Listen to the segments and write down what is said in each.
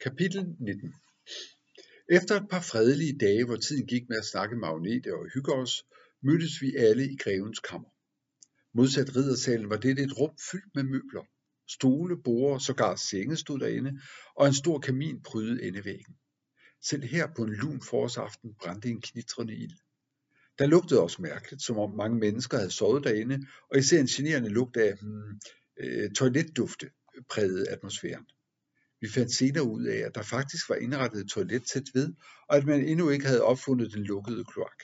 Kapitel 19 Efter et par fredelige dage, hvor tiden gik med at snakke magneter og hygge os, mødtes vi alle i grevens kammer. Modsat riddersalen var det et rum fyldt med møbler. Stole, borde, sågar senge stod derinde, og en stor kamin prydede endevæggen. Selv her på en lun forårsaften brændte en knitrende ild. Der lugtede også mærkeligt, som om mange mennesker havde sovet derinde, og især en generende lugt af hmm, øh, toiletdufte prægede atmosfæren. Vi fandt senere ud af, at der faktisk var indrettet et toilet tæt ved, og at man endnu ikke havde opfundet den lukkede kloak.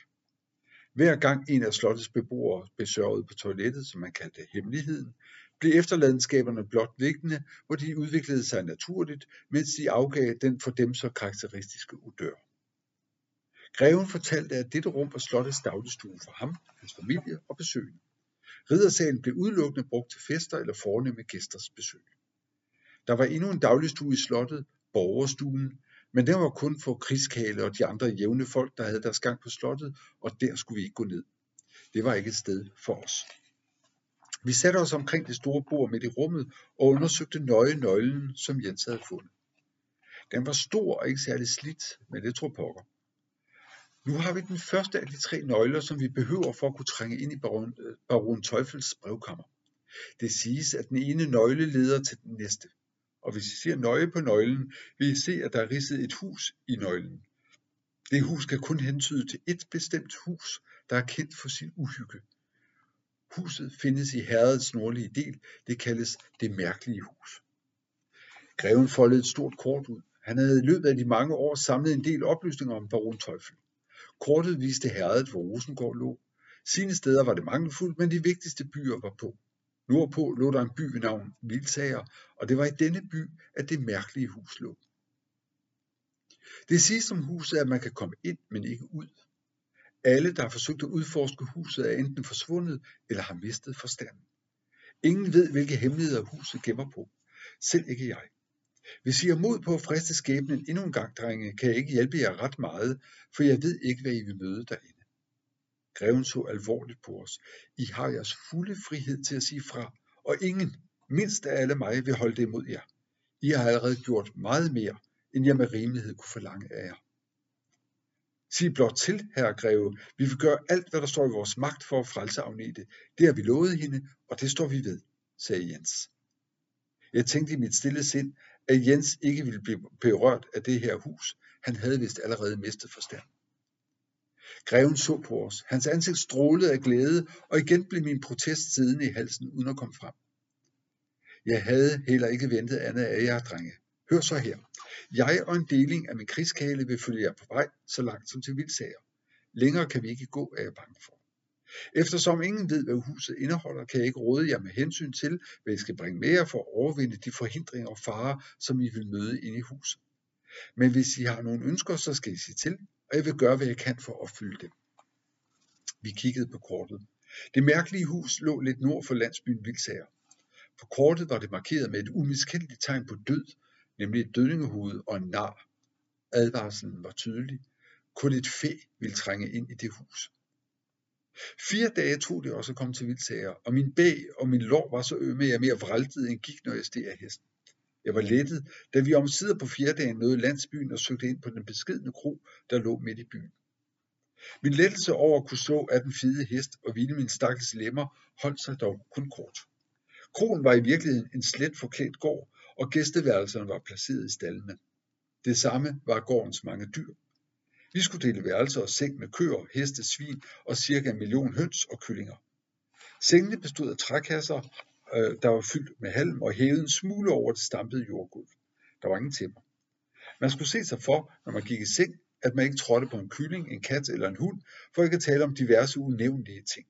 Hver gang en af slottets beboere besørgede på toilettet, som man kaldte hemmeligheden, blev efterladenskaberne blot liggende, hvor de udviklede sig naturligt, mens de afgav den for dem så karakteristiske odør. Greven fortalte, at dette rum var slottets dagligstue for ham, hans familie og besøgende. Riddersalen blev udelukkende brugt til fester eller fornemme gæsters besøg. Der var endnu en dagligstue i slottet, borgerstuen, men den var kun for krigskale og de andre jævne folk, der havde deres gang på slottet, og der skulle vi ikke gå ned. Det var ikke et sted for os. Vi satte os omkring det store bord midt i rummet og undersøgte nøje nøglen, som Jens havde fundet. Den var stor og ikke særlig slidt, men det tror pokker. Nu har vi den første af de tre nøgler, som vi behøver for at kunne trænge ind i baron, øh, baron Teufels brevkammer. Det siges, at den ene nøgle leder til den næste og hvis I ser nøje på nøglen, vil I se, at der er ridset et hus i nøglen. Det hus kan kun hentyde til et bestemt hus, der er kendt for sin uhygge. Huset findes i herredets nordlige del. Det kaldes det mærkelige hus. Greven foldede et stort kort ud. Han havde i løbet af de mange år samlet en del oplysninger om baron Teufel. Kortet viste herredet, hvor Rosengård lå. Sine steder var det mangelfuldt, men de vigtigste byer var på. Nordpå lå der en by ved navn Vildsager, og det var i denne by, at det mærkelige hus lå. Det siges om huset, at man kan komme ind, men ikke ud. Alle, der har forsøgt at udforske huset, er enten forsvundet eller har mistet forstanden. Ingen ved, hvilke hemmeligheder huset gemmer på. Selv ikke jeg. Hvis I har mod på at friste skæbnen endnu en gang, drenge, kan jeg ikke hjælpe jer ret meget, for jeg ved ikke, hvad I vil møde derinde. Greven så alvorligt på os. I har jeres fulde frihed til at sige fra, og ingen, mindst af alle mig, vil holde det imod jer. I har allerede gjort meget mere, end jeg med rimelighed kunne forlange af jer. Sig blot til, herre greve, vi vil gøre alt, hvad der står i vores magt for at frelse Agnete. Det har vi lovet hende, og det står vi ved, sagde Jens. Jeg tænkte i mit stille sind, at Jens ikke ville blive berørt af det her hus. Han havde vist allerede mistet forstand. Greven så på os. Hans ansigt strålede af glæde, og igen blev min protest siddende i halsen uden at komme frem. Jeg havde heller ikke ventet andet af jer, drenge. Hør så her. Jeg og en deling af min krigskale vil følge jer på vej, så langt som til vildsager. Længere kan vi ikke gå, er jeg bange for. Eftersom ingen ved, hvad huset indeholder, kan jeg ikke råde jer med hensyn til, hvad I skal bringe med jer for at overvinde de forhindringer og farer, som I vil møde inde i huset. Men hvis I har nogle ønsker, så skal I sige til, og jeg vil gøre, hvad jeg kan for at opfylde dem. Vi kiggede på kortet. Det mærkelige hus lå lidt nord for landsbyen Vildsager. På kortet var det markeret med et umiskendeligt tegn på død, nemlig et dødningehoved og en nar. Advarslen var tydelig. Kun et fæ ville trænge ind i det hus. Fire dage tog det også at komme til Vildsager, og min bag og min lår var så ømme, at jeg mere vraltede end gik, når jeg steg af hesten. Jeg var lettet, da vi omsider på fjerdagen nåede landsbyen og søgte ind på den beskedne kro, der lå midt i byen. Min lettelse over at kunne slå af den fede hest og hvile min stakkels lemmer holdt sig dog kun kort. Kroen var i virkeligheden en slet forklædt gård, og gæsteværelserne var placeret i stallene. Det samme var gårdens mange dyr. Vi skulle dele værelser og seng med køer, heste, svin og cirka en million høns og kyllinger. Sengene bestod af trækasser øh, der var fyldt med halm og hævet en smule over det stampede jordgulv. Der var ingen tæpper. Man skulle se sig for, når man gik i seng, at man ikke trådte på en kylling, en kat eller en hund, for ikke at tale om diverse unævnlige ting.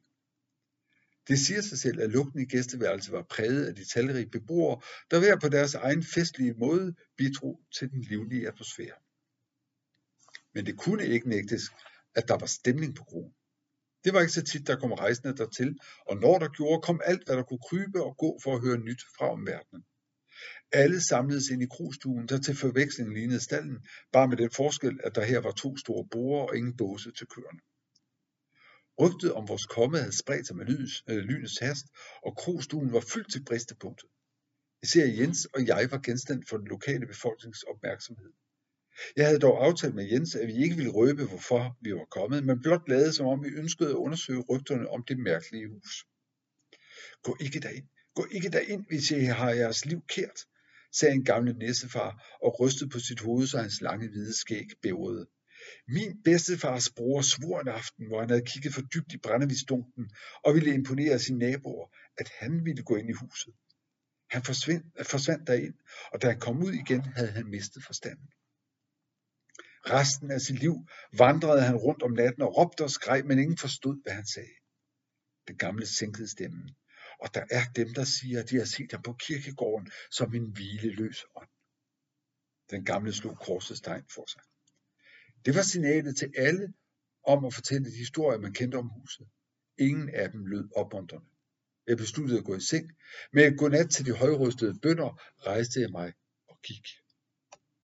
Det siger sig selv, at lugten i gæsteværelset var præget af de talrige beboere, der hver på deres egen festlige måde bidrog til den livlige atmosfære. Men det kunne ikke nægtes, at der var stemning på kronen. Det var ikke så tit, der kom rejsende dertil, og når der gjorde, kom alt, hvad der kunne krybe og gå for at høre nyt fra omverdenen. Alle samledes ind i krostuen, der til forveksling lignede stallen, bare med den forskel, at der her var to store borer og ingen båse til køerne. Rygtet om vores komme havde spredt sig med lys, øh, lynets hast, og krostuen var fyldt til bristepunktet. Især Jens og jeg var genstand for den lokale befolknings opmærksomhed. Jeg havde dog aftalt med Jens, at vi ikke ville røbe, hvorfor vi var kommet, men blot lade som om vi ønskede at undersøge rygterne om det mærkelige hus. Gå ikke derind, gå ikke derind, hvis I har jeres liv kært, sagde en gammel næsefar og rystede på sit hoved, så hans lange hvide skæg bævrede. Min bedstefars bror svor en aften, hvor han havde kigget for dybt i brændevisdunken og ville imponere sine naboer, at han ville gå ind i huset. Han forsvandt, forsvandt derind, og da han kom ud igen, havde han mistet forstanden. Resten af sit liv vandrede han rundt om natten og råbte og skreg, men ingen forstod, hvad han sagde. Den gamle sænkede stemmen. Og der er dem, der siger, at de har set ham på kirkegården som en hvileløs ånd. Den gamle slog korsets tegn for sig. Det var signalet til alle om at fortælle de historier, man kendte om huset. Ingen af dem lød opmuntrende. Jeg besluttede at gå i seng, men godnat til de højrystede bønder rejste jeg mig og gik.